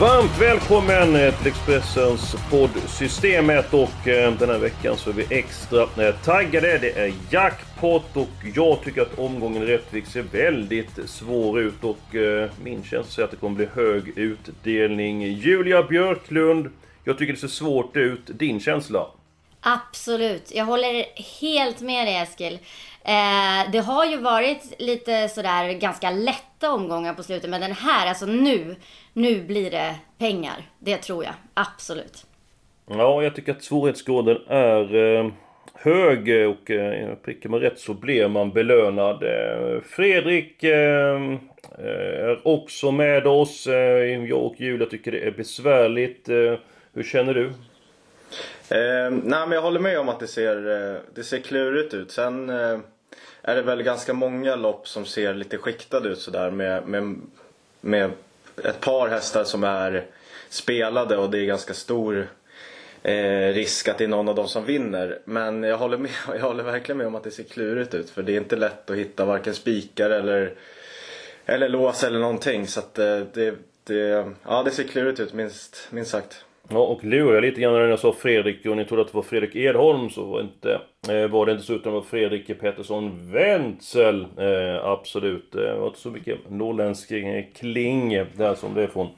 Varmt välkommen eh, till Expressens poddsystemet och eh, den här veckan så är vi extra eh, taggade. Det är jackpot och jag tycker att omgången i Rättvik ser väldigt svår ut och min känsla säger att det kommer bli hög utdelning. Julia Björklund, jag tycker det ser svårt ut. Din känsla? Absolut. Jag håller helt med dig Eskil. Eh, det har ju varit lite sådär ganska lätta omgångar på slutet. Men den här, alltså nu, nu blir det pengar. Det tror jag. Absolut. Ja, jag tycker att svårighetsgraden är eh, hög och eh, prickar man rätt så blir man belönad. Eh, Fredrik eh, eh är också med oss. Eh, jag och Julia tycker det är besvärligt. Eh, hur känner du? Eh, nej men jag håller med om att det ser, eh, det ser klurigt ut. Sen eh, är det väl ganska många lopp som ser lite skiktade ut sådär med, med, med ett par hästar som är spelade och det är ganska stor eh, risk att det är någon av dem som vinner. Men jag håller, med, jag håller verkligen med om att det ser klurigt ut för det är inte lätt att hitta varken spikar eller, eller lås eller någonting. Så att eh, det, det, ja, det ser klurigt ut minst, minst sagt. Ja, och lurade lite grann när jag sa Fredrik och ni trodde att det var Fredrik Edholm så var, inte, eh, var det inte så utan det var Fredrik Pettersson Wenzel. Eh, absolut. Eh, det var inte så mycket norrländsk eh, kling där som det är från,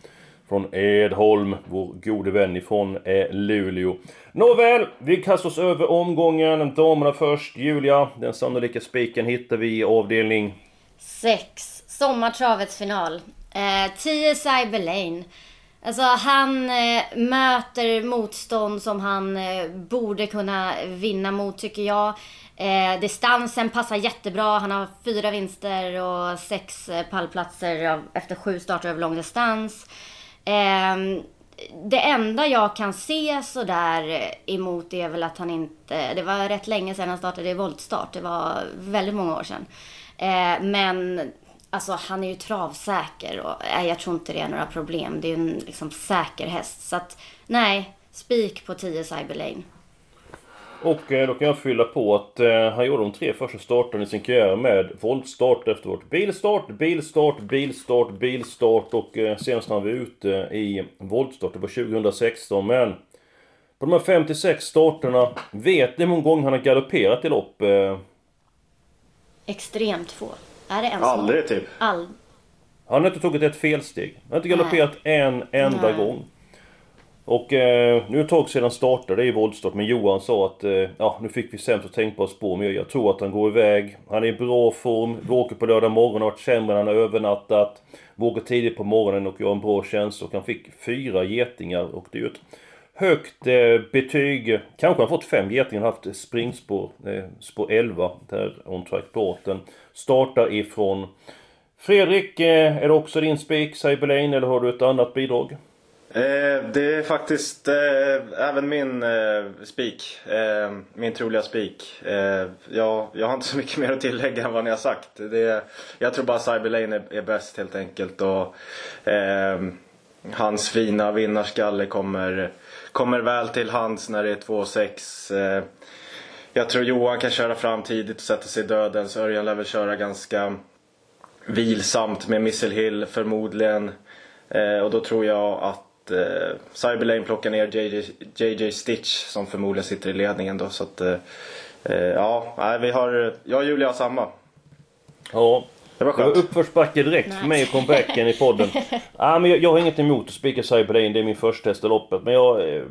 från Edholm, vår gode vän ifrån eh, Luleå. Nåväl, vi kastar oss över omgången. Damerna först. Julia, den sannolika spiken hittar vi i avdelning... 6. Sommartravets final. 10 eh, Cyber Lane. Alltså han eh, möter motstånd som han eh, borde kunna vinna mot tycker jag. Eh, distansen passar jättebra. Han har fyra vinster och sex eh, pallplatser av, efter sju starter över lång distans. Ehm, det enda jag kan se sådär eh, emot är väl att han inte... Det var rätt länge sedan han startade i voltstart. Det var väldigt många år sedan. Eh, men Alltså han är ju travsäker och nej, jag tror inte det är några problem. Det är ju en liksom säker häst. Så att nej, spik på 10 Cyberlane. Och eh, då kan jag fylla på att eh, han gjorde de tre första starterna i sin karriär med voltstart efteråt. Bilstart, bilstart, bilstart, bilstart och eh, senast han var ute i voltstart, det var 2016. Men på de här 56 starterna, vet ni hur många gånger han har galopperat i lopp? Eh... Extremt få. Är det ens Aldrig typ. All... Han har inte tagit ett felsteg. Han har inte galopperat en enda Nej. gång. Och eh, nu är det ett tag sedan startade i voltstart, men Johan sa att eh, ja, nu fick vi sämst tänkbara spår, men jag, jag tror att han går iväg. Han är i bra form, vi åker på lördag morgon, har varit sämre än han har övernattat. Vi åker tidigt på morgonen och jag har en bra känsla och han fick fyra getingar och det är ju ett högt eh, betyg. Kanske han fått fem getingar, haft springspår, eh, spår 11 där on track båten. Startar ifrån Fredrik, eh, är det också din spik, Cyberlane, eller har du ett annat bidrag? Eh, det är faktiskt eh, även min eh, spik. Eh, min troliga spik. Eh, jag, jag har inte så mycket mer att tillägga än vad ni har sagt. Det, jag tror bara Cyberlane är, är bäst helt enkelt. Och, eh, hans fina vinnarskalle kommer, kommer väl till hands när det är 2-6. Eh, jag tror Johan kan köra fram tidigt och sätta sig i dödens. Örjan lär väl köra ganska vilsamt med Missile Hill förmodligen. Eh, och då tror jag att eh, Cyberlane plockar ner JJ, JJ Stitch som förmodligen sitter i ledningen då. Så att, eh, eh, ja, nej, vi har, jag och Julia har samma. Ja. Det var Det var uppförsbacke direkt för mig och comebacken i podden. Ja, men jag, jag har inget emot att spika Cyberlane, det är min första häst i loppet. Men jag, eh,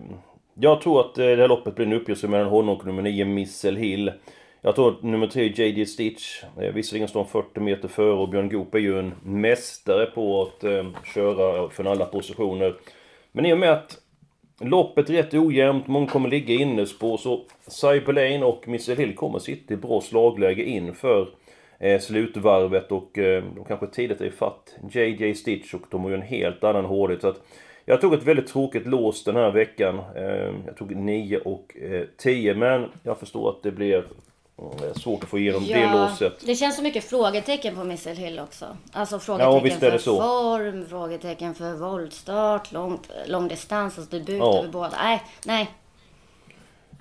jag tror att eh, det här loppet blir en uppgörelse mellan honom och nummer 9 Missile Hill. Jag tror att nummer 3 JD Stitch, eh, visserligen står han 40 meter före och Björn Goop är ju en mästare på att eh, köra från alla positioner. Men i och med att loppet är rätt ojämnt, många kommer ligga innerspår så Cyberlane och Missile Hill kommer sitta i bra slagläge inför eh, slutvarvet och eh, de kanske tidigt är ifatt JJ Stitch och de har ju en helt annan hårdhet. Så att jag tog ett väldigt tråkigt lås den här veckan. Eh, jag tog 9 och 10 men jag förstår att det blir svårt att få igenom ja, det låset. Det känns så mycket frågetecken på Missile Hill också. Alltså frågetecken ja, för form, frågetecken för voltstart, långdistans, alltså debut ja. över båda. Nej, nej.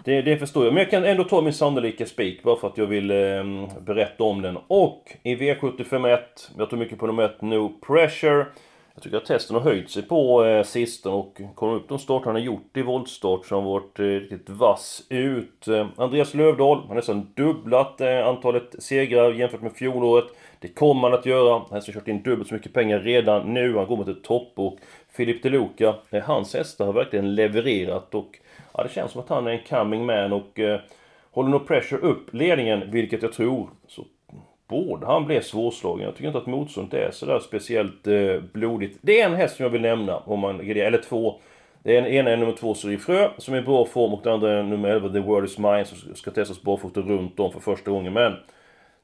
Det, det förstår jag. Men jag kan ändå ta min sannolika spik bara för att jag vill eh, berätta om den. Och i V751, jag tog mycket på nummer 1, No Pressure. Jag tycker att testen har höjt sig på eh, sistone och kommer upp de starter han har gjort i voltstart så har han varit eh, riktigt vass ut. Eh, Andreas Lövdahl har nästan dubblat eh, antalet segrar jämfört med fjolåret. Det kommer han att göra. Han har kört in dubbelt så mycket pengar redan nu. Han går mot ett topp och Filip Deluca, eh, hans hästar har verkligen levererat och ja, det känns som att han är en coming man och eh, håller nog pressure upp ledningen, vilket jag tror, så borde han bli svårslagen. Jag tycker inte att motståndet är sådär speciellt eh, blodigt. Det är en häst som jag vill nämna, om man eller två. Det är en, ena är nummer två Suri Frö, som är i bra form, och den andra är nummer 11 The World Is Mine, som ska testas barfota runt om för första gången. Men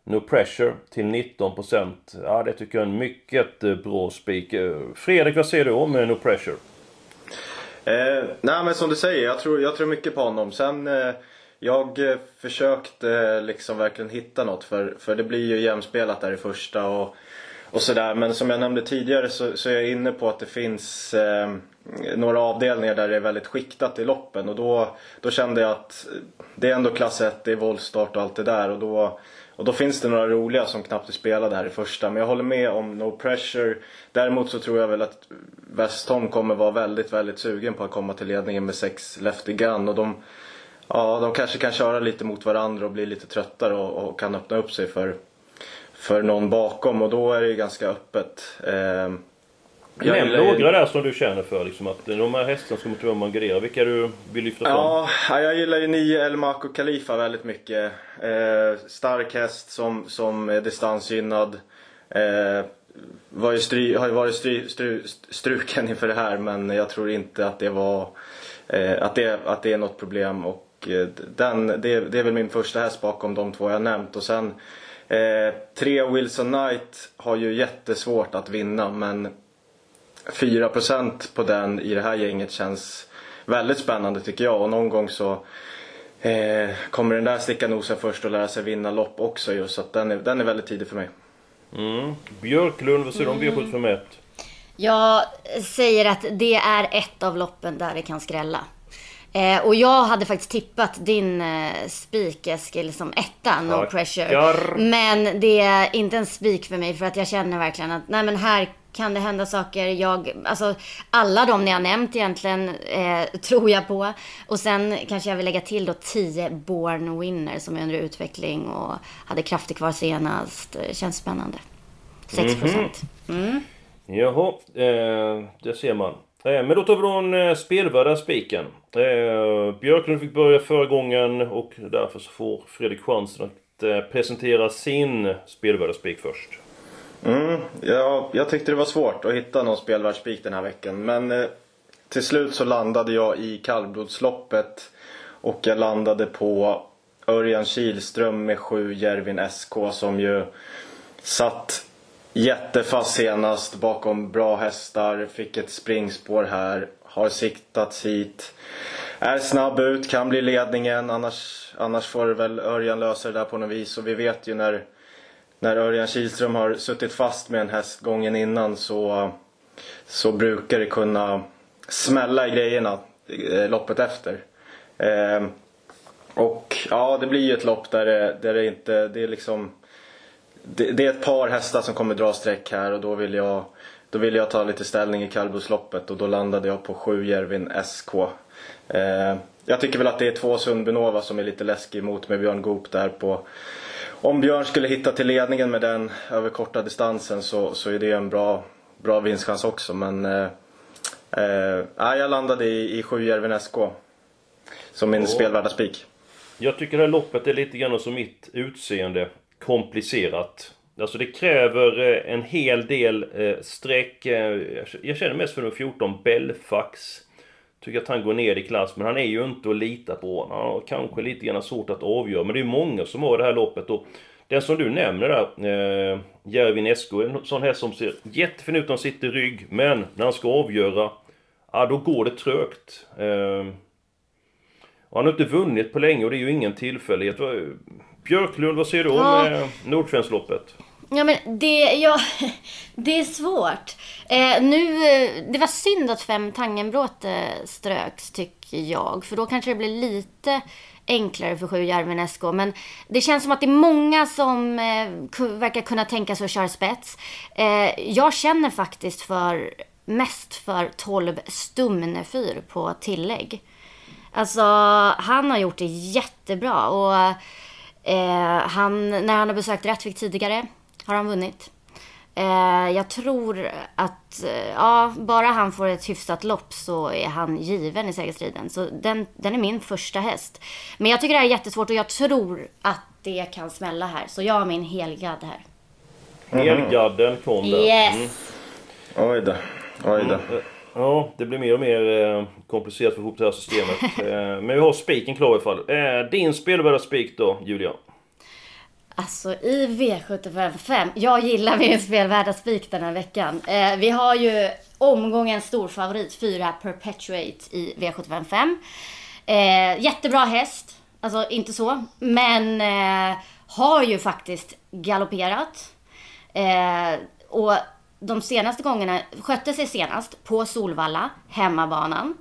No Pressure till 19%. Ja, det tycker jag är en mycket eh, bra spik. Eh, Fredrik, vad säger du om eh, No Pressure? Eh, nej men som du säger, jag tror, jag tror mycket på honom. Sen eh, jag eh, försökte eh, liksom verkligen hitta något för, för det blir ju jämspelat där i första och, och sådär. Men som jag nämnde tidigare så, så är jag inne på att det finns eh, några avdelningar där det är väldigt skiktat i loppen och då, då kände jag att det är ändå klass 1, det är voltstart och allt det där och då och då finns det några roliga som knappt är spelade här i första. Men jag håller med om No Pressure. Däremot så tror jag väl att Westholm kommer vara väldigt, väldigt sugen på att komma till ledningen med sex Lefty Gun. Och de, ja, de kanske kan köra lite mot varandra och bli lite tröttare och, och kan öppna upp sig för, för någon bakom. Och då är det ju ganska öppet. Eh, Nämn några där som du känner för. Liksom, att de här hästarna ska motivera Mangadera. Vilka du vill lyfta fram? Ja, jag gillar ju 9 El Mako Khalifa väldigt mycket. Eh, stark häst som, som är distansgynnad. Eh, var ju stry, har ju varit stry, stry, struken inför det här men jag tror inte att det var eh, att, det, att det är något problem. Och eh, den, det, det är väl min första häst bakom de två jag nämnt. Och sen eh, tre Wilson Knight har ju jättesvårt att vinna men 4% på den i det här gänget känns väldigt spännande tycker jag. Och någon gång så eh, kommer den där sticka nosen först och lära sig vinna lopp också just. Så att den är, den är väldigt tidig för mig. Mm. Björklund, vad säger du om V751? Jag säger att det är ett av loppen där det kan skrälla. Eh, och jag hade faktiskt tippat din eh, spik Eskil som etta, No Tackar. Pressure. Men det är inte en spik för mig för att jag känner verkligen att nej men här kan det hända saker. Jag, alltså, alla de ni har nämnt egentligen eh, tror jag på. Och sen kanske jag vill lägga till då 10 Born Winner som är under utveckling och hade krafter kvar senast. Känns spännande. 6 mhm. procent. Mm. Jaha, eh, det ser man. Eh, men då tar vi en eh, spelvärda spiken. Eh, Björklund fick börja förra gången och därför så får Fredrik chansen att eh, presentera sin spelvärda spik först. Mm, ja, jag tyckte det var svårt att hitta någon spelvärldsspik den här veckan. Men eh, till slut så landade jag i kallblodsloppet. Och jag landade på Örjan Kihlström med 7 Järvin SK som ju satt jättefast senast bakom bra hästar. Fick ett springspår här. Har siktats hit. Är snabb ut, kan bli ledningen. Annars, annars får väl Örjan lösa det där på något vis. Och vi vet ju när när Örjan Kihlström har suttit fast med en häst gången innan så, så brukar det kunna smälla i grejerna eh, loppet efter. Eh, och ja, det blir ju ett lopp där det, där det inte, det är liksom det, det, är ett par hästar som kommer dra streck här och då vill jag då vill jag ta lite ställning i kallblodsloppet och då landade jag på 7 Järvin SK. Eh, jag tycker väl att det är två Sundbynova som är lite läskig mot med Björn Goop där på om Björn skulle hitta till ledningen med den över korta distansen så, så är det en bra, bra vinstchans också. Men eh, eh, jag landade i, i 7 Järven SK. Som min oh. spelvärda spik. Jag tycker det här loppet är lite grann som mitt utseende. Komplicerat. Alltså det kräver eh, en hel del eh, streck. Eh, jag känner mest för nummer 14, Belfax. Tycker att han går ner i klass, men han är ju inte att lita på. Han har kanske lite grann svårt att avgöra, men det är många som har det här loppet och Den som du nämner där, eh, Järvin Esko, en sån häst som ser jättefin ut när han sitter i rygg, men när han ska avgöra, ja då går det trögt. Eh, han har inte vunnit på länge och det är ju ingen tillfällighet. Björklund, vad säger du om ja. eh, Nordsvenskloppet? Ja men det, ja, det är svårt. Eh, nu, eh, det var synd att fem Tangenbråte ströks tycker jag. För då kanske det blir lite enklare för sju Järven SK. Men det känns som att det är många som eh, verkar kunna tänka sig att köra spets. Eh, jag känner faktiskt för mest för 12 Stumnefyr på tillägg. Alltså, han har gjort det jättebra. Och eh, han, när han har besökt Rättvik tidigare har han vunnit. Eh, jag tror att eh, ja, bara han får ett hyfsat lopp så är han given i segerstriden. Så den, den är min första häst. Men jag tycker det här är jättesvårt och jag tror att det kan smälla här. Så jag har min helgad här. Helgadden kom där. Yes! Mm. Oj då. Oj då. Mm. Ja, det blir mer och mer eh, komplicerat för ihop det här systemet. Men vi har spiken klar i alla fall. Din spelvärda spik då, Julia? Alltså i V755, jag gillar min spelvärda spik den här veckan. Eh, vi har ju omgångens storfavorit, 4 Perpetuate i V755. Eh, jättebra häst, alltså inte så, men eh, har ju faktiskt galopperat. Eh, och de senaste gångerna, skötte sig senast på Solvalla, hemmabanan.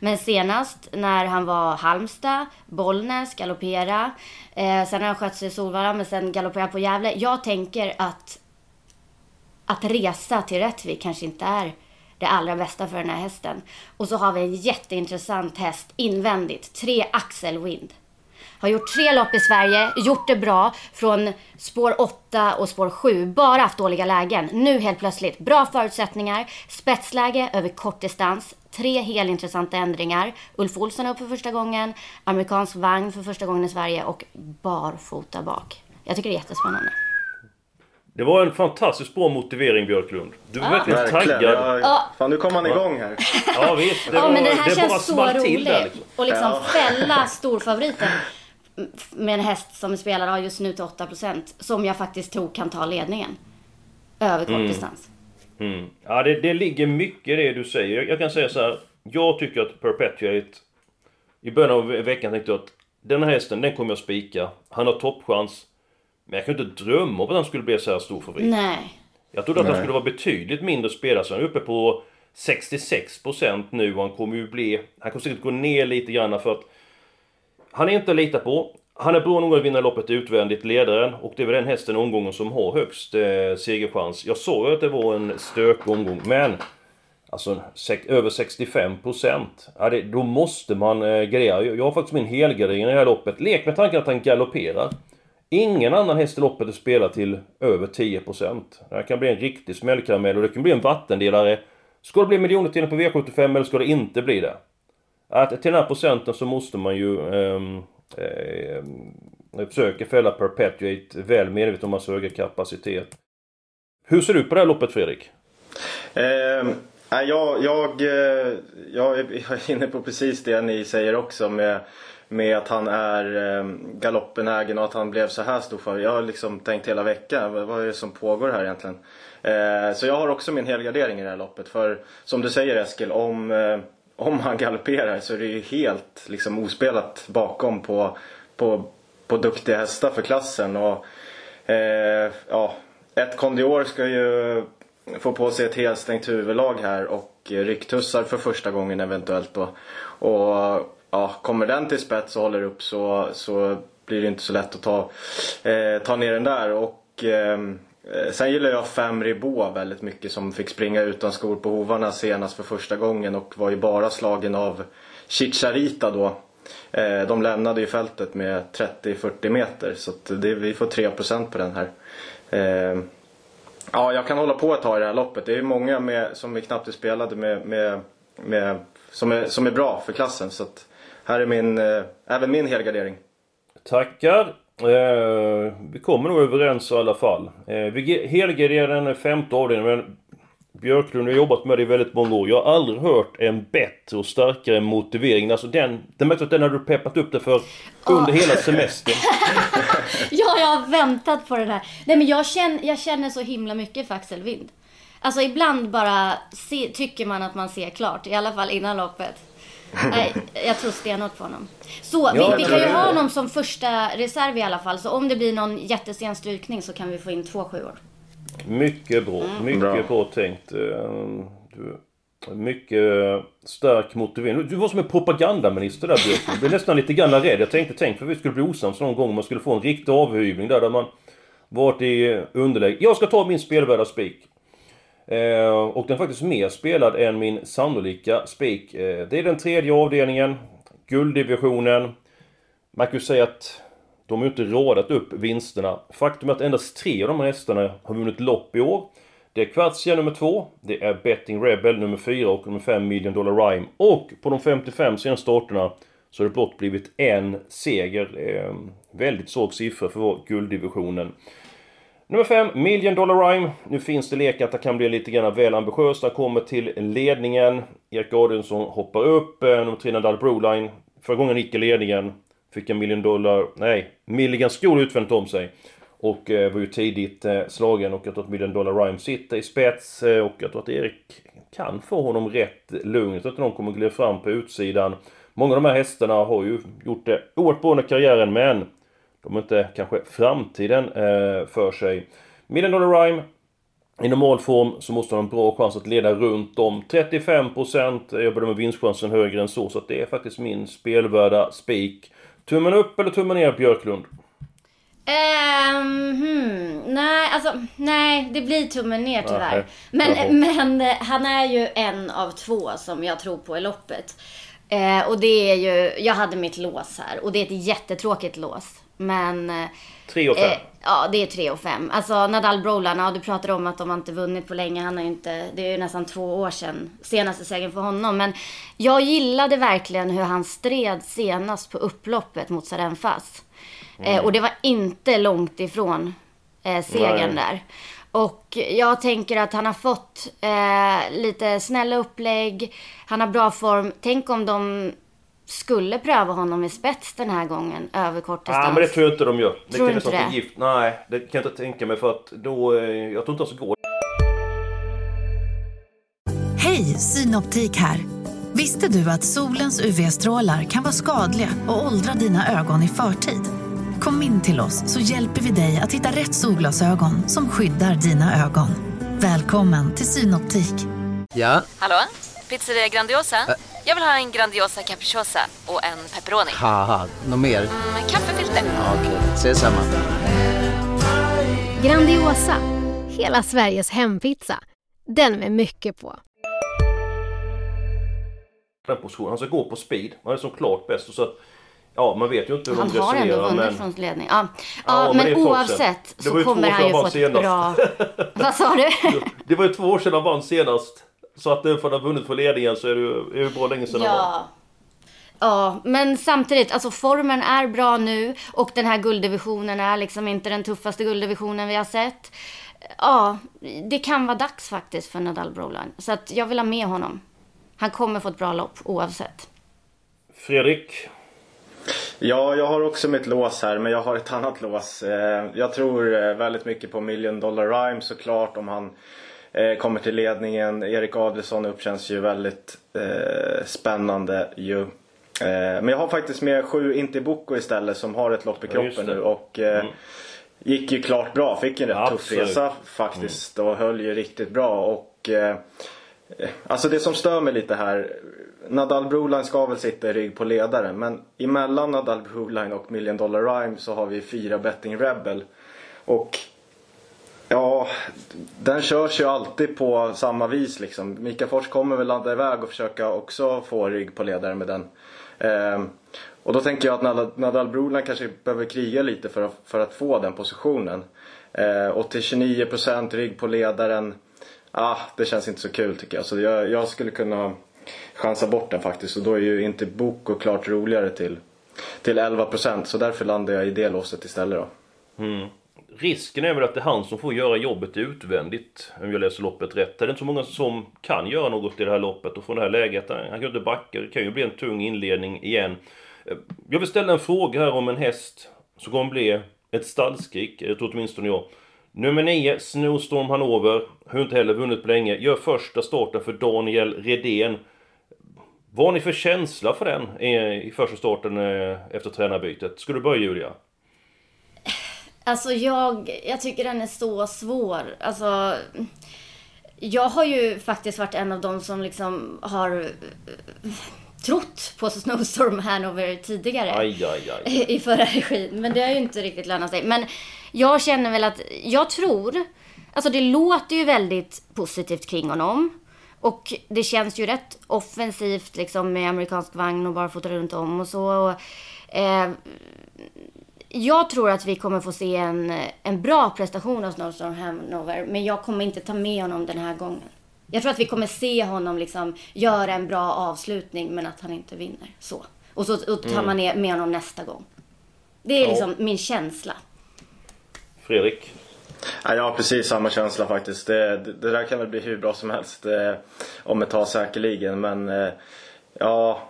Men senast när han var Halmstad, Bollnäs, galoppera. Eh, sen har han skött sig i Solvalla, men sen galoppera på Gävle. Jag tänker att att resa till Rättvik kanske inte är det allra bästa för den här hästen. Och så har vi en jätteintressant häst invändigt. Tre Axel Wind. Har gjort tre lopp i Sverige, gjort det bra från spår 8 och spår 7. Bara haft dåliga lägen. Nu helt plötsligt, bra förutsättningar, spetsläge över kort distans. Tre helintressanta ändringar. Ulf Olsson upp för första gången, amerikansk vagn för första gången i Sverige och barfota bak. Jag tycker det är jättespännande. Det var en fantastiskt bra motivering Björklund. Du var ja. verkligen taggad. Ja, ja. Fan nu kom han igång här. Ja visst. Det, ja, var, men det här det känns så roligt. Liksom. Och liksom ja. fälla storfavoriten med en häst som spelar just nu till 8% som jag faktiskt tror kan ta ledningen. Över kortdistans. Mm. Mm. Ja, det, det ligger mycket i det du säger. Jag, jag, kan säga så här. Jag tycker att Perpetuate... I början av veckan tänkte jag att den här hästen, den kommer jag spika. Han har toppchans. Men jag kan inte drömma om att han skulle bli så här stor favorit. Nej. Jag trodde att Nej. han skulle vara betydligt mindre spelare. Så han är uppe på 66% nu och han kommer ju bli... Han kommer säkert gå ner lite grann för att han är inte att lita på. Han är bra nog att vinna loppet utvändigt, ledaren. Och det är väl den hästen i omgången som har högst eh, segerchans. Jag sa ju att det var en stökig omgång, men... Alltså över 65%. Ja, det, då måste man eh, greja. Jag, jag har faktiskt min helgardering i det här loppet. Lek med tanken att han galopperar. Ingen annan häst i loppet är spelad till över 10%. Det här kan bli en riktig smällkaramell och det kan bli en vattendelare. Ska det bli miljoner på V75 eller ska det inte bli det? Att till den här procenten så måste man ju ehm, eh, försöka fälla Perpetuate väl medvetet om hans höga kapacitet. Hur ser du på det här loppet Fredrik? Ehm, eh, jag, jag, jag är inne på precis det ni säger också med, med att han är eh, galoppenägen och att han blev så här stor för. Jag har liksom tänkt hela veckan, vad, vad är det som pågår här egentligen? Eh, så jag har också min helgardering i det här loppet. För som du säger Eskil, om eh, om han galopperar så är det ju helt liksom ospelat bakom på, på, på duktiga hästar för klassen. Och, eh, ja, ett Kondior ska ju få på sig ett helstängt huvudlag här och rycktussar för första gången eventuellt då. Och ja, kommer den till spets och håller upp så, så blir det inte så lätt att ta, eh, ta ner den där. Och Eh, Eh, sen gillar jag Fem Bo väldigt mycket som fick springa utan skor på hovarna senast för första gången och var ju bara slagen av Chicharita då. Eh, de lämnade ju fältet med 30-40 meter så det, vi får 3% på den här. Eh, ja, jag kan hålla på ett tag i det här loppet. Det är många med, som vi knappt spelade med, med, med, som, är, som är bra för klassen. Så att här är min, även min helgardering. Tackar! Eh, vi kommer nog överens i alla fall. Eh, vi helgarderar den femte avdelningen men Björklund har jobbat med det i väldigt många år. Jag har aldrig hört en bättre och starkare motivering. Alltså den, den märks att den har du peppat upp det för under hela semestern. Ja, jag har väntat på det där. Nej men jag känner, jag känner så himla mycket för Axel Wind. Alltså ibland bara se, tycker man att man ser klart. I alla fall innan loppet. Nej, jag tror stenhårt på honom. Så Ja, vi, vi kan ju ha honom som första reserv i alla fall. Så om det blir någon jättesen strykning så kan vi få in två sjuor. Mycket bra. Mycket Bra. bra, tänkt. Eh, Du, mycket stark motivering. Du var som en propagandaminister där Björklund. Jag blev nästan lite grann rädd. Jag tänkte, tänk för vi skulle bli osams någon gång. Man skulle få en riktig avhyvling där, där man varit i underläge. Jag ska ta min spelvärda spik. Eh, och den är faktiskt mer spelad än min sannolika spik. Eh, det är den tredje avdelningen. Gulddivisionen. Man kan ju säga att de har ju inte radat upp vinsterna. Faktum är att endast tre av de här hästarna har vunnit lopp i år. Det är Kvartsia nummer två, det är Betting Rebel nummer fyra och nummer fem Million Dollar Rhyme. Och på de 55 senaste starterna så har det blott blivit en seger. Eh, väldigt svag siffra för gulddivisionen. Nummer 5, Million Dollar Rhyme. Nu finns det lek att det kan bli lite grann väl ambitiöst. Han kommer till ledningen. Erik Adielsson hoppar upp. Eh, nummer 3, Nadal Broline. Förra gången gick i ledningen. Fick en Million Dollar... Nej, Milligan School utvändigt om sig. Och eh, var ju tidigt eh, slagen och jag tror att Million Dollar Rhyme sitter i spets. Eh, och jag tror att Erik kan få honom rätt lugnt. Så att någon kommer glida fram på utsidan. Många av de här hästarna har ju gjort det oerhört bra under karriären men de har inte kanske framtiden eh, för sig. Million Dollar Rhyme i normal form så måste han ha en bra chans att leda runt om 35%. Jag bedömer vinstchansen högre än så, så att det är faktiskt min spelvärda spik. Tummen upp eller tummen ner Björklund? Ehm, hmm, nej, alltså nej, det blir tummen ner tyvärr. Nej. Men, men eh, han är ju en av två som jag tror på i loppet. Eh, och det är ju, jag hade mitt lås här och det är ett jättetråkigt lås. Men eh, 3 och 5. Eh, ja, det är 3 och 5. Alltså Nadal Brolan, ja du pratar om att de har inte vunnit på länge. Han har ju inte, det är ju nästan två år sedan senaste segern för honom. Men jag gillade verkligen hur han stred senast på upploppet mot Sarenfas. Eh, och det var inte långt ifrån eh, segern Nej. där. Och jag tänker att han har fått eh, lite snälla upplägg. Han har bra form. Tänk om de skulle pröva honom i spets den här gången över kort distans. ah, men det tror jag inte de gör. Det Tror kan du inte det? gift. Nej, det kan jag inte tänka mig för att då... Eh, jag tror inte ens det går. Hej, Synoptik här. Visste du att solens UV-strålar kan vara skadliga och åldra dina ögon i förtid? Kom in till oss så hjälper vi dig att hitta rätt solglasögon som skyddar dina ögon. Välkommen till Synoptik. Ja, Hallå? Pizzeria Grandiosa? Jag vill ha en Grandiosa capriciosa och en pepperoni. haha, något mer? Med kaffefilter. Ja, Okej, ses samma. Grandiosa, hela Sveriges hempizza. Den med mycket på. Den positionen. Han ska gå på speed. Han är som klart bäst. Och så att, ja, man vet ju inte hur Han de har ändå resonerar vunnit men... från ledning. Ja, Ja, ja, men men oavsett sedan. Det var så ju två kommer år han ju sedan få ett han bra... Vad sa du? Det var ju två år sedan han vann senast. Så att han har vunnit för ledningen så är det ju, är det ju bra länge sedan. Ja. Ja, men samtidigt, alltså formen är bra nu och den här gulddivisionen är liksom inte den tuffaste gulddivisionen vi har sett. Ja, det kan vara dags faktiskt för Nadal Broline. Så att jag vill ha med honom. Han kommer få ett bra lopp oavsett. Fredrik? Ja, jag har också mitt lås här, men jag har ett annat lås. Eh, Jag tror eh, väldigt mycket på Million Dollar Rhyme såklart om han kommer till ledningen. Erik Adelsson upp känns ju väldigt eh, spännande ju. Eh, Men jag har faktiskt med sju Intiboko istället som har ett lopp i Ja, kroppen det. nu och eh, gick ju klart bra. Fick en rätt tuff Absolut. resa faktiskt och höll ju riktigt bra. Och eh, Alltså det som stör mig lite här. Nadal Broline ska väl sitta i rygg på ledaren. Men emellan Nadal Broline och Million Dollar Rhyme så har vi fyra Betting Rebel. Och ja, den körs ju alltid på samma vis liksom. Mika Fors kommer väl ladda iväg och försöka också få rygg på ledaren med den. Ehm, och då tänker jag att Nadal, Nadal kanske behöver kriga lite för att, för att få den positionen. Ehm, och till 29% rygg på ledaren. Ah, det känns inte så kul tycker jag. Så jag, jag skulle kunna chansa bort den faktiskt. Och då är ju inte Boko klart roligare till, till 11%. Så därför landar jag i det låset istället då. Mm risken är väl att det är han som får göra jobbet utvändigt. Om jag läser loppet rätt. Det är inte så många som kan göra något i det här loppet. Och från det här läget, han kan ju inte backa. Det kan ju bli en tung inledning igen. Eh, jag vill ställa en fråga här om en häst som kommer bli ett stallskrik. det tror åtminstone jag. Nummer 9, Snowstorm Hanover. Har inte heller vunnit på länge. Gör första starten för Daniel Redén. Vad har ni för känsla för den eh, i första starten eh, efter tränarbytet? Ska du börja Julia? Alltså jag, jag tycker den är så svår. Alltså, jag har ju faktiskt varit en av dem som liksom har eh, trott på Snowstorm Hanover tidigare. Aj, aj, aj. I förra regin. Men det har ju inte riktigt lönat sig. Men jag känner väl att, jag tror, alltså det låter ju väldigt positivt kring honom. Och det känns ju rätt offensivt liksom med amerikansk vagn och barfota runt om och så. Och, eh, jag tror att vi kommer få se en, en bra prestation av Snowstorm Hanover, men jag kommer inte ta med honom den här gången. Jag tror att vi kommer se honom liksom göra en bra avslutning, men att han inte vinner. Så. Och så och tar man med honom nästa gång. Det är Ja. liksom min känsla. Fredrik? Ja, jag har precis samma känsla faktiskt. Det, det, det där kan väl bli hur bra som helst eh, om ett tag säkerligen. Men eh, ja,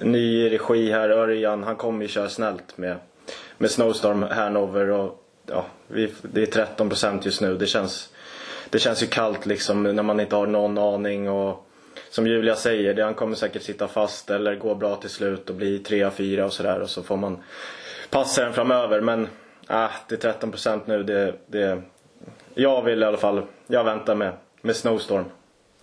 ny regi här. Örjan, han kommer ju köra snällt med, med Snowstorm Hanover. Och, ja, vi, det är 13 procent just nu. Det känns, det känns ju kallt liksom när man inte har någon aning. Och, som Julia säger, det, han kommer säkert sitta fast eller gå bra till slut och bli 3-4 och sådär. Och så får man passa den framöver. Men ah, det är 13 procent nu. Det, det, jag vill i alla fall, jag väntar med, med Snowstorm.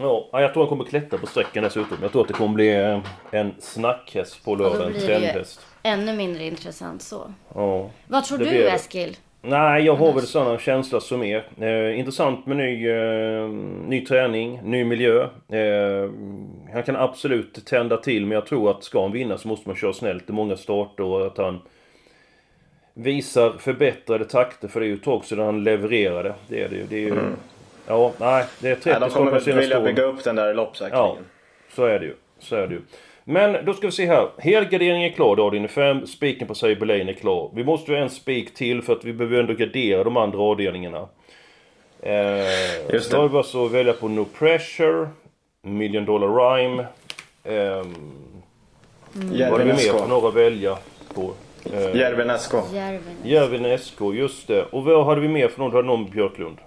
Ja, jag tror han kommer klättra på sträckan dessutom. Jag tror att det kommer bli eh, en snackhäst på lördag, en det trendhäst. ännu mindre intressant så. Ja. Vad tror Det du blir det. Eskil? Nej, jag har väl samma känsla som er. Eh, intressant med ny, eh, ny träning, ny miljö. Eh, han kan absolut tända till, men jag tror att ska han vinna så måste man köra snällt i många starter och att han visar förbättrade takter, för det är ju ett tag sedan han levererade. Det är det ju. Det är ju Ja, nej, det är 30 Ja, de kommer väl vilja åren. bygga upp den där loppsäkringen. Ja, så är det ju. Så är det ju. Men då ska vi se här. Helgardering är klar, avdelning 5. Spiken på Lane är klar. Vi måste ju ha en spik till för att vi behöver ändå gardera de andra avdelningarna. Eh, Just det. Då har vi alltså att välja på No Pressure, Million Dollar Rhyme. ehm, vad har vi Järven mer för några att välja på? Eh, Järven SK. Järven SK, just det. Och vad hade vi mer för någon? Du hade någon Björklund?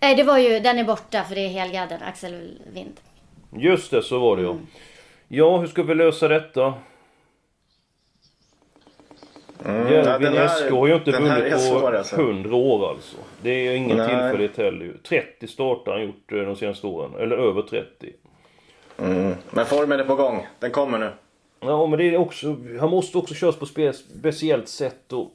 Nej, det var ju, den är borta för det är Helgaden, Axel Wind. Just det, så var det ja. Ja, hur ska vi lösa detta? Mm, Järvin SK har ju inte vunnit på svår, alltså. 100 år alltså. Det är ingen Nej. tillfällighet heller ju. 30 starter har han gjort eh, de senaste åren. Eller över 30. Mm. Men formen är på gång. Den kommer nu. Ja men det är också... Han måste också köras på spe, speciellt sätt och...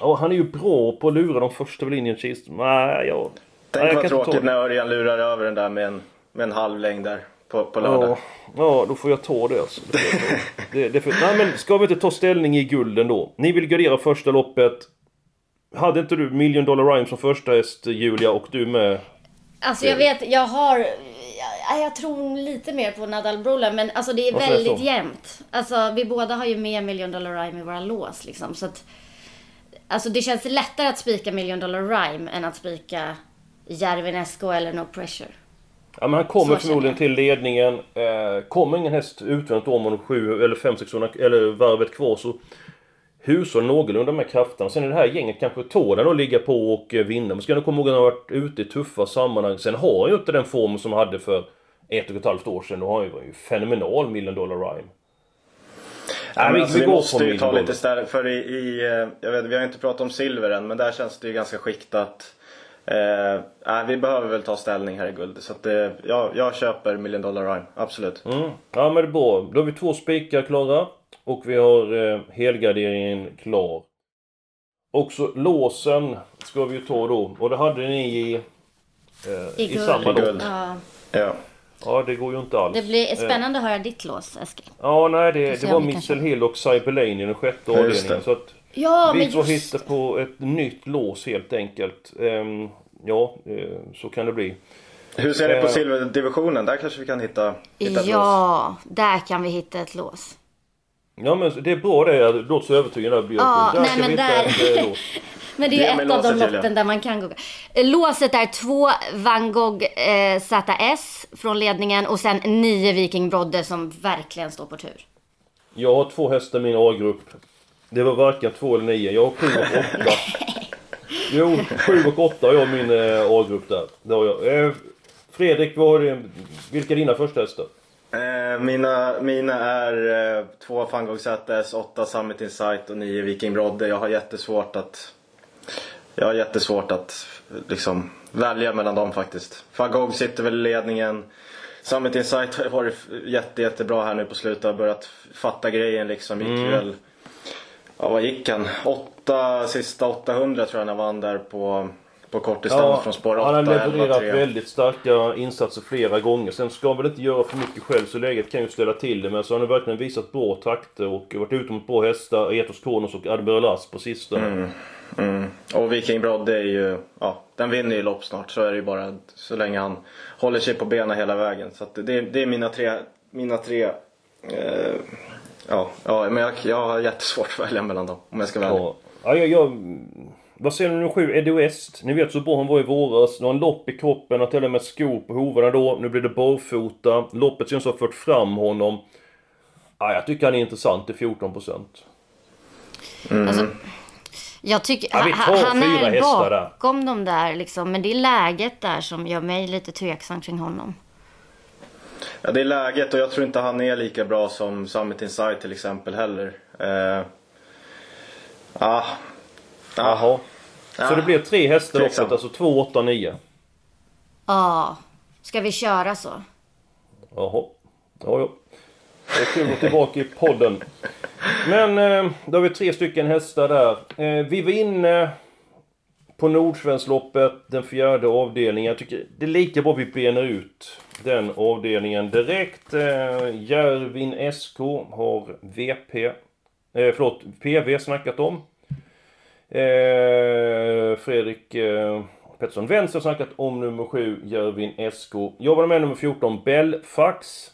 Ja, han är ju bra på att lura de första linjen kist. Nej, ja... Tänk vad tråkigt när Örjan lurar över den där med en, med en halv längd där på, på lördag. Ja, ja, då får jag ta det alltså. Det ta. det, det får, nej men ska vi inte ta ställning i gulden då? Ni vill gardera första loppet. Hade inte du Million Dollar Rhyme som första häst Julia och du med? Alltså jag vet, jag har... Jag, jag tror lite mer på Nadal Brola men alltså det är Varför är väldigt så? jämnt. Alltså vi båda har ju med Million Dollar Rhyme i våra lås liksom så att... Alltså det känns lättare att spika Million Dollar Rhyme än att spika Järven SK eller No Pressure. Ja men han kommer förmodligen till ledningen. Eh, kommer ingen häst utvändigt om honom sju eller fem, sex eller varvet kvar så hushåll någorlunda med krafterna. Sen är det här gänget kanske tål att ligga på och eh, vinna. Men ska du komma ihåg att han har varit ute i tuffa sammanhang. Sen har han ju inte den formen som han hade för ett och ett halvt år sedan. Då har han ju fenomenal Million Dollar Rhyme. Ja, vi- men alltså, vi vi måste ju ta lite stället för i, i eh, jag vet, vi har inte pratat om silver än men där känns det ju ganska skiktat. Eh, vi behöver väl ta ställning här i guld. Så att, eh, jag, jag köper Million Dollar Rhyme, absolut. Mm. Ja men det är bra. Då har vi två spikar klara. Och vi har eh, helgarderingen klar. Också låsen ska vi ju ta då. Och det hade ni i, eh, I i samma guld. Ja, Ja. Ja det går ju inte alls. det blir Eh, spännande att höra ditt lås Eskil. Ja nej det, det var Missel Hill och Cyber Lane i den sjätte avdelningen. Så att Ja vi men får just hitta på ett nytt lås helt enkelt. Ehm, ja, eh, så kan det bli. Hur ser ni på Eh. silverdivisionen? Där kanske vi kan hitta, hitta ett lås. Ja, där kan vi hitta ett lås. Ja men det är bra det. Jag låter så övertygad där Björklund. Ja, där nej, kan men vi hitta där- ett eh, lås. Men det är ju ett av de loppen där man kan gå. Eh, Låset är två Van Gogh eh, ZS från ledningen och sen nio Viking Brodde som verkligen står på tur. Jag har två hästar i min A-grupp. Det var varken två eller nio. Jag har sju och åtta. Jo, sju och åtta har jag min eh, A-grupp där. Det har jag. Eh, Fredrik, vad har du, vilka är dina första hästar? Eh, mina, mina är eh, två van Gogh ZS, åtta Summit Insight och nio Viking Brodde. Jag har jättesvårt att jag har jättesvårt att liksom välja mellan dem faktiskt. Van Gogh sitter väl i ledningen. Summit Insight har varit jätte, jättebra här nu på slutet. Har börjat fatta grejen liksom. Gick Mm. väl, ja vad gick han? Åtta, sista 800 tror jag han vann där på, på kortdistans från spår 8. han har 11, levererat 3. väldigt starka insatser flera gånger. Sen ska han väl inte göra för mycket själv så läget kan ju ställa till det. Men så har han verkligen visat bra takter och varit ute mot bra hästar. Etos Kronos och Admiral As på sistone. Mm. Mm. Och Viking Brodde är ju, ja, den vinner ju lopp snart. Så är det ju bara så länge han håller sig på benen hela vägen. Så det, det är mina tre, mina tre eh, ja, ja, men jag, jag har jättesvårt att välja mellan dem om jag ska välja. Ja, ja jag, jag, vad säger du nummer sju, Eddie West? Ni vet så bra han var i våras. Nu har han lopp i kroppen, har till och med skor på hovarna då. Nu blir det barfota. Loppet syns ha fört fram honom. Ja, jag tycker han är intressant till 14%. Alltså, jag tycker, Ja, vi han, tar han fyra är hästar där. bakom dem där liksom. Men det är läget där som gör mig lite tveksam kring honom. Ja, det är läget och jag tror inte han är lika bra som Summit Insight till exempel heller. Eh, ja. Jaha. Så Ja. det blir tre hästar loppet, alltså 2, 8, 9. Ja, ska vi köra så? Jaha. Ja, ja. Det är kul att vara tillbaka i podden. Men eh, då har vi tre stycken hästar där. Eh, vi var inne på Nordsvenskloppet, den fjärde avdelningen. Jag tycker det är lika bra vi benar ut den avdelningen direkt. Eh, Järvin SK har VP, eh, förlåt, PV snackat om. Eh, Fredrik eh, Pettersson Vänster har snackat om nummer 7, Järvin SK. Jag var med nummer 14, Belfax.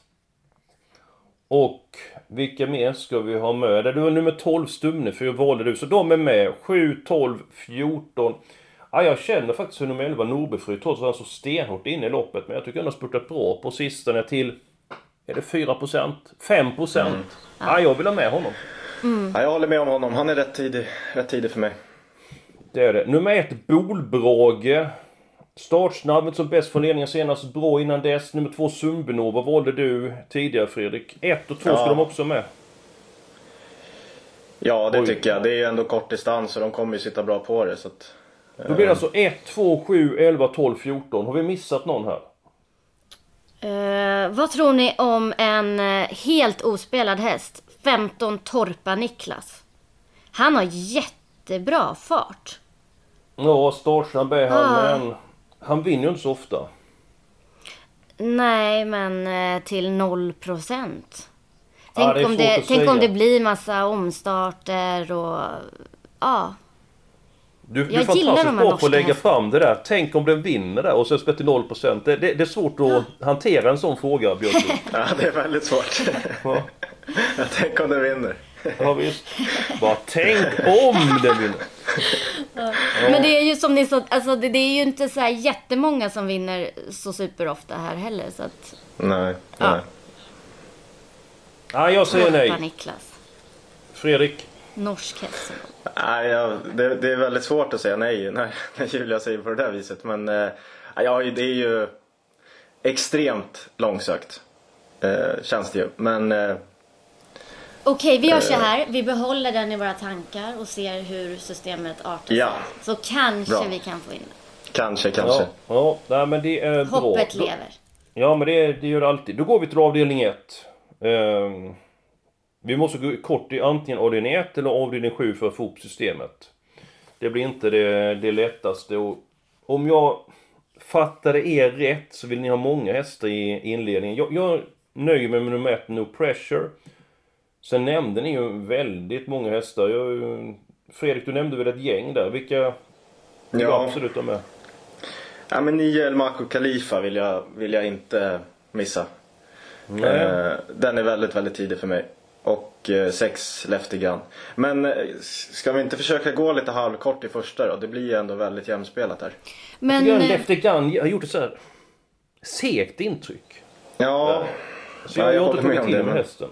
Och vilka mer ska vi ha med? Det var nummer 12, Stumne, för valde du. Så de är med. 7, 12, 14. Ja, jag känner faktiskt för nummer 11, Nordbefryd, trots att han så stenhårt inne i loppet. Men jag tycker han har spurtat bra på sistone till... Är det 4%? 5%? Mm. Ja, jag vill ha med honom. Ja, jag håller med om honom. Han är rätt tidig, rätt tidig för mig. Det är det. Nummer ett, Bolbrage. Startsnabbet som bäst från ledningen senast, bra innan dess. Nummer två, Sumbenova valde du tidigare Fredrik. Ett och två Ja. ska de också med. Ja, det Oj. tycker jag. Det är ju ändå kort distans och de kommer ju sitta bra på det. Så att, Då blir det alltså 1, 2, 7, 11, 12, 14. Har vi missat någon här? Eh, vad tror ni om en eh, helt ospelad häst? 15 Torpa Niklas. Han har jättebra fart. Ja, startsnabb är han, Ah. men han vinner ju inte så ofta. Nej, men eh, till 0 procent. Tänk, är om, det, tänk om det blir massa omstarter och... Ja. Du, du är fantastiskt bra på att lägga fram det där. Tänk om den vinner där och sen spelar till 0%. Det, det, det är svårt att hantera en sån fråga, Björklund. ja, det är väldigt svårt. Ja. jag tänker om den vinner. Ja, visst. Bara tänk om den vinner. Men det är ju som ni sa, alltså det, det är ju inte så här jättemånga som vinner så superofta här heller. Så att... Nej, Ja. nej. Ja, jag säger nej. Niklas. Fredrik? Norsk häst. Nej, jag, det, det är väldigt svårt att säga nej när, när Julia säger på det där viset. Men eh, ja, det är ju extremt långsökt. Eh, känns det ju. Men eh, Okej, vi gör så Eh. här. Vi behåller den i våra tankar och ser hur systemet artar Ja. sig. Så kanske Bra. vi kan få in det. kanske, kanske. Ja, ja nej, men det är bra. Hoppet lever. Ja, men det, det gör det alltid. Då går vi till avdelning 1. Vi måste gå kort i antingen avdelning 1 eller avdelning 7 för att få ihop systemet. Det blir inte det, det lättaste. Och om jag fattade er rätt så vill ni ha många hästar i inledningen. Jag, jag nöjer mig med nummer 1, No Pressure. Sen nämnde ni ju väldigt många hästar. Jag, Fredrik, du nämnde väl ett gäng där. Vilka vill Ja. absolut ha med? Ja, men El Marco Khalifa vill jag, vill jag inte missa. Nej. Eh, den är väldigt, väldigt tidig för mig. Och 6 Lefty Gun. Men eh, ska vi inte försöka gå lite halvkort i första då? Det blir ju ändå väldigt jämspelat här. Men... Jag tycker eh, Lefty Gun har gjort ett så här segt intryck. Ja, Så Ja, jag, jag jag har inte tagit till det, med hästen.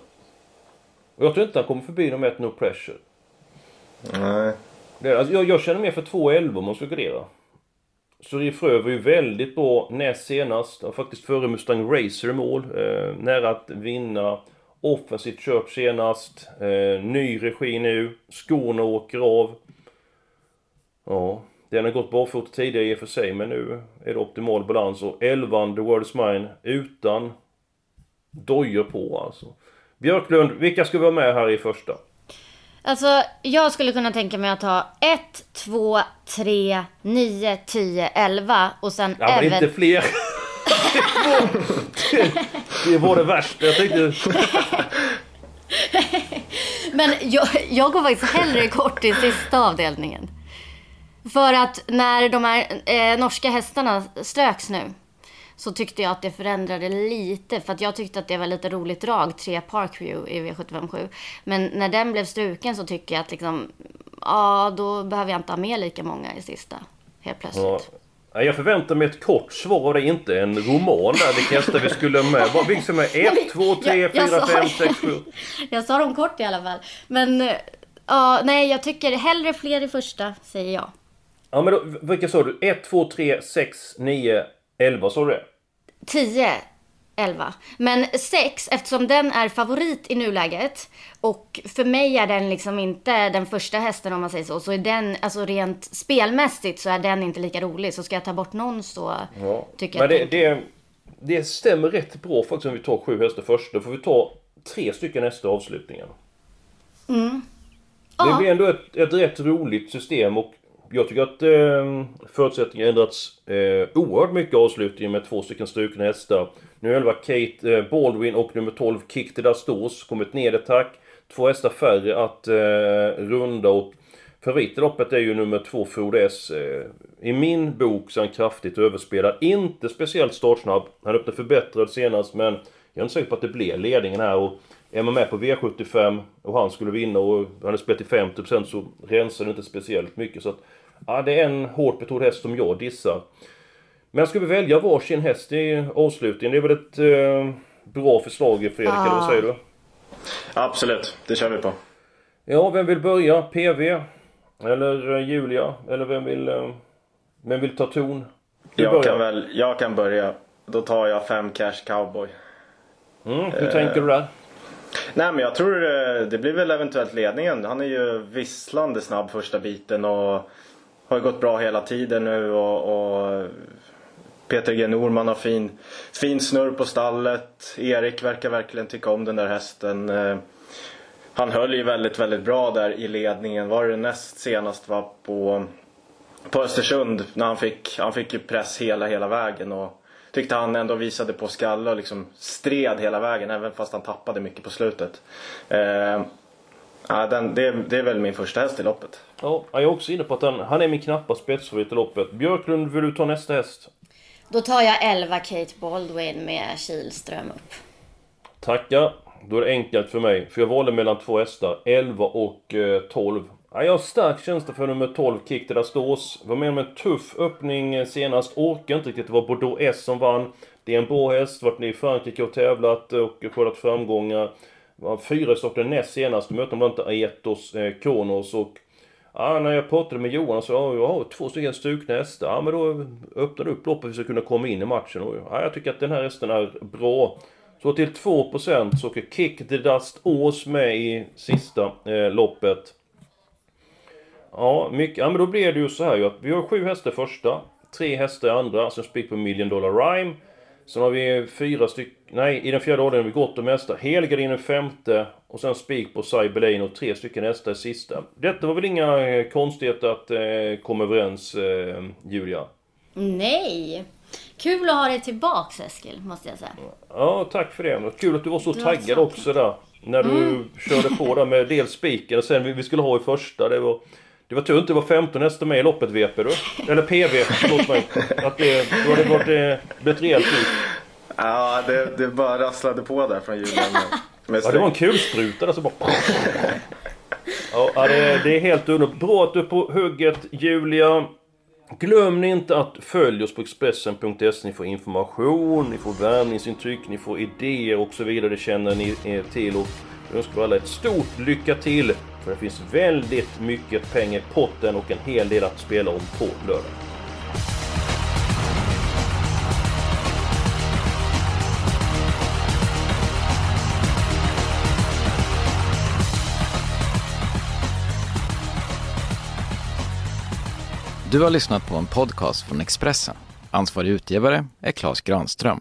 Och jag tror inte han kommer förbi dem med ett no pressure. nej. Det, alltså, jag, jag känner mer för 2.11 om man ska gardera. Suri Frö var ju väldigt bra näst senast. Han var faktiskt före Mustang Racer i mål. Eh, nära att vinna. Offensivt köp senast. Eh, ny regi nu. Skorna åker av. Ja, den har gått barfota tidigare i och för sig, men nu är det optimal balans. Och 11 The World is Mine utan dojor på alltså. Björklund, vilka ska vi ha med här i första? Alltså, jag skulle kunna tänka mig att ha 1, 2, 3, 9, 10, 11 och sen Ja, men även... inte fler. det, var det värsta. Jag tänkte... Men jag, jag går faktiskt hellre kort i sista avdelningen. För att när de här eh, norska hästarna ströks nu så tyckte jag att det förändrade lite. För att jag tyckte att det var lite roligt drag, 3 Parkview i V757. Men när den blev struken så tycker jag att liksom, ja då behöver jag inte ha med lika många i sista. Helt plötsligt. Ja. Ja, Jag förväntar mig ett kort svar av dig, inte en roman där. Vilka hästar vi skulle med. Vad- ska med? 1, 2, 3, jag- jag 4, sa- 5, 6, 7. Jag sa dem kort i alla fall. Men eh, ja, nej jag tycker hellre fler i första, säger jag. Ja men då, vilka sa du? 1, 2, 3, 6, 9, 11 sa du det? 10, 11. Men 6, eftersom den är favorit i nuläget och för mig är den liksom inte den första hästen om man säger så. Så är den, alltså rent spelmässigt så är den inte lika rolig. Så ska jag ta bort någon så Ja. tycker Men jag det, att det, det stämmer rätt bra faktiskt om vi tar sju hästar först. Då får vi ta tre stycken nästa avslutningen. Mm. Det blir ändå ett, ett rätt roligt system och jag tycker att eh, förutsättningarna ändrats eh, oerhört mycket i avslutningen med två stycken strukna hästar. Nu 11 Kate eh, Baldwin och nummer 12 Kick the Dastos kommit ned ett tack. Två hästar färre att eh, runda och favorit i loppet är ju nummer 2 Frode S. Eh, I min bok så är han kraftigt överspelad. Inte speciellt startsnabb. Han öppnade förbättrad senast men jag är inte säker på att det blir ledningen här och är man med på V75 och han skulle vinna och han är spelat till 50% så rensar det inte speciellt mycket så att Ja, det är en hårt betrodd häst som jag dissar. Men ska vi välja varsin häst i avslutningen? Det är väl ett eh, bra förslag Fredrik, eller vad säger du? Absolut, det kör vi på. Ja, vem vill börja? PV? Eller eh, Julia? Eller vem vill, eh, vem vill ta ton? Du Jag börjar. kan, väl, jag kan börja. Då tar jag 5 cash cowboy. Mm, hur tänker du där? Nej men jag tror eh, det blir väl eventuellt ledningen. Han är ju visslande snabb första biten och har ju gått bra hela tiden nu och, och Peter G Norman har fin, fin snurr på stallet. Erik verkar verkligen tycka om den där hästen. Eh, han höll ju väldigt, väldigt bra där i ledningen. Var det näst senast var på, på Östersund när han fick, han fick ju press hela, hela vägen. Och tyckte han ändå visade på skalle och liksom stred hela vägen även fast han tappade mycket på slutet. Eh, ja, den, det, det är väl min första häst i loppet. Ja, jag är också inne på att han, han är min knappa spetsfavorit i loppet. Björklund, vill du ta nästa häst? Då tar jag 11 Kate Baldwin med Kihlström upp. Tackar. Då är det enkelt för mig. För jag valde mellan två hästar. 11 och eh, 12. Ja, jag har stark känsla för nummer 12, Kick där Stås. Var med om en tuff öppning eh, senast. Orkar inte riktigt. Det var Bordeaux S som vann. Det är en bra häst. Varit nere i Frankrike och tävlat och skördat framgångar. Var fyra i starten näst senast. Mötte bland annat Aetos eh, Kronos och Ja, när jag pratade med Johan så ja, jag har två stycken strukna hästar. Ja, men då öppnade upp loppet för att vi ska kunna komma in i matchen. Och, ja, jag tycker att den här hästen är bra. Så till 2% så åker Kick the Dust Ås med i sista eh, loppet. Ja, mycket, ja, men då blir det ju så här ju att vi har sju hästar första, tre hästar i andra, sen spik på Million Dollar Rhyme. Sen har vi fyra stycken, nej i den fjärde avdelningen har vi gott om hästar. Helgardin i femte och sen spik på Cyberlane och tre stycken hästar i sista. Detta var väl inga eh, konstigheter att eh, komma överens eh, Julia? Nej! Kul att ha dig tillbaks Eskil, måste jag säga. Ja, tack för det. Och Kul att du var så var taggad så också där. När du Mm. körde på där med dels spiken och sen vi skulle ha i första. Det var, det var tur att det var 15 hästar med i loppet VP du. Eller PV, förlåt mig. Att det, då hade det varit, eh, blivit rejält ut. Ja, det, det bara rasslade på där från. Med Ja, det var en kulspruta där så bara... Ja, det är, det är helt underbart. Bra att du är på hugget, Julia. Glöm inte att följa oss på Expressen.se. Ni får information, ni får värvningsintryck, ni får idéer och så vidare. Det känner ni till. Och jag önskar alla ett stort lycka till. För det finns väldigt mycket pengar i potten och en hel del att spela om på lördag. Du har lyssnat på en podcast från Expressen. Ansvarig utgivare är Klas Granström.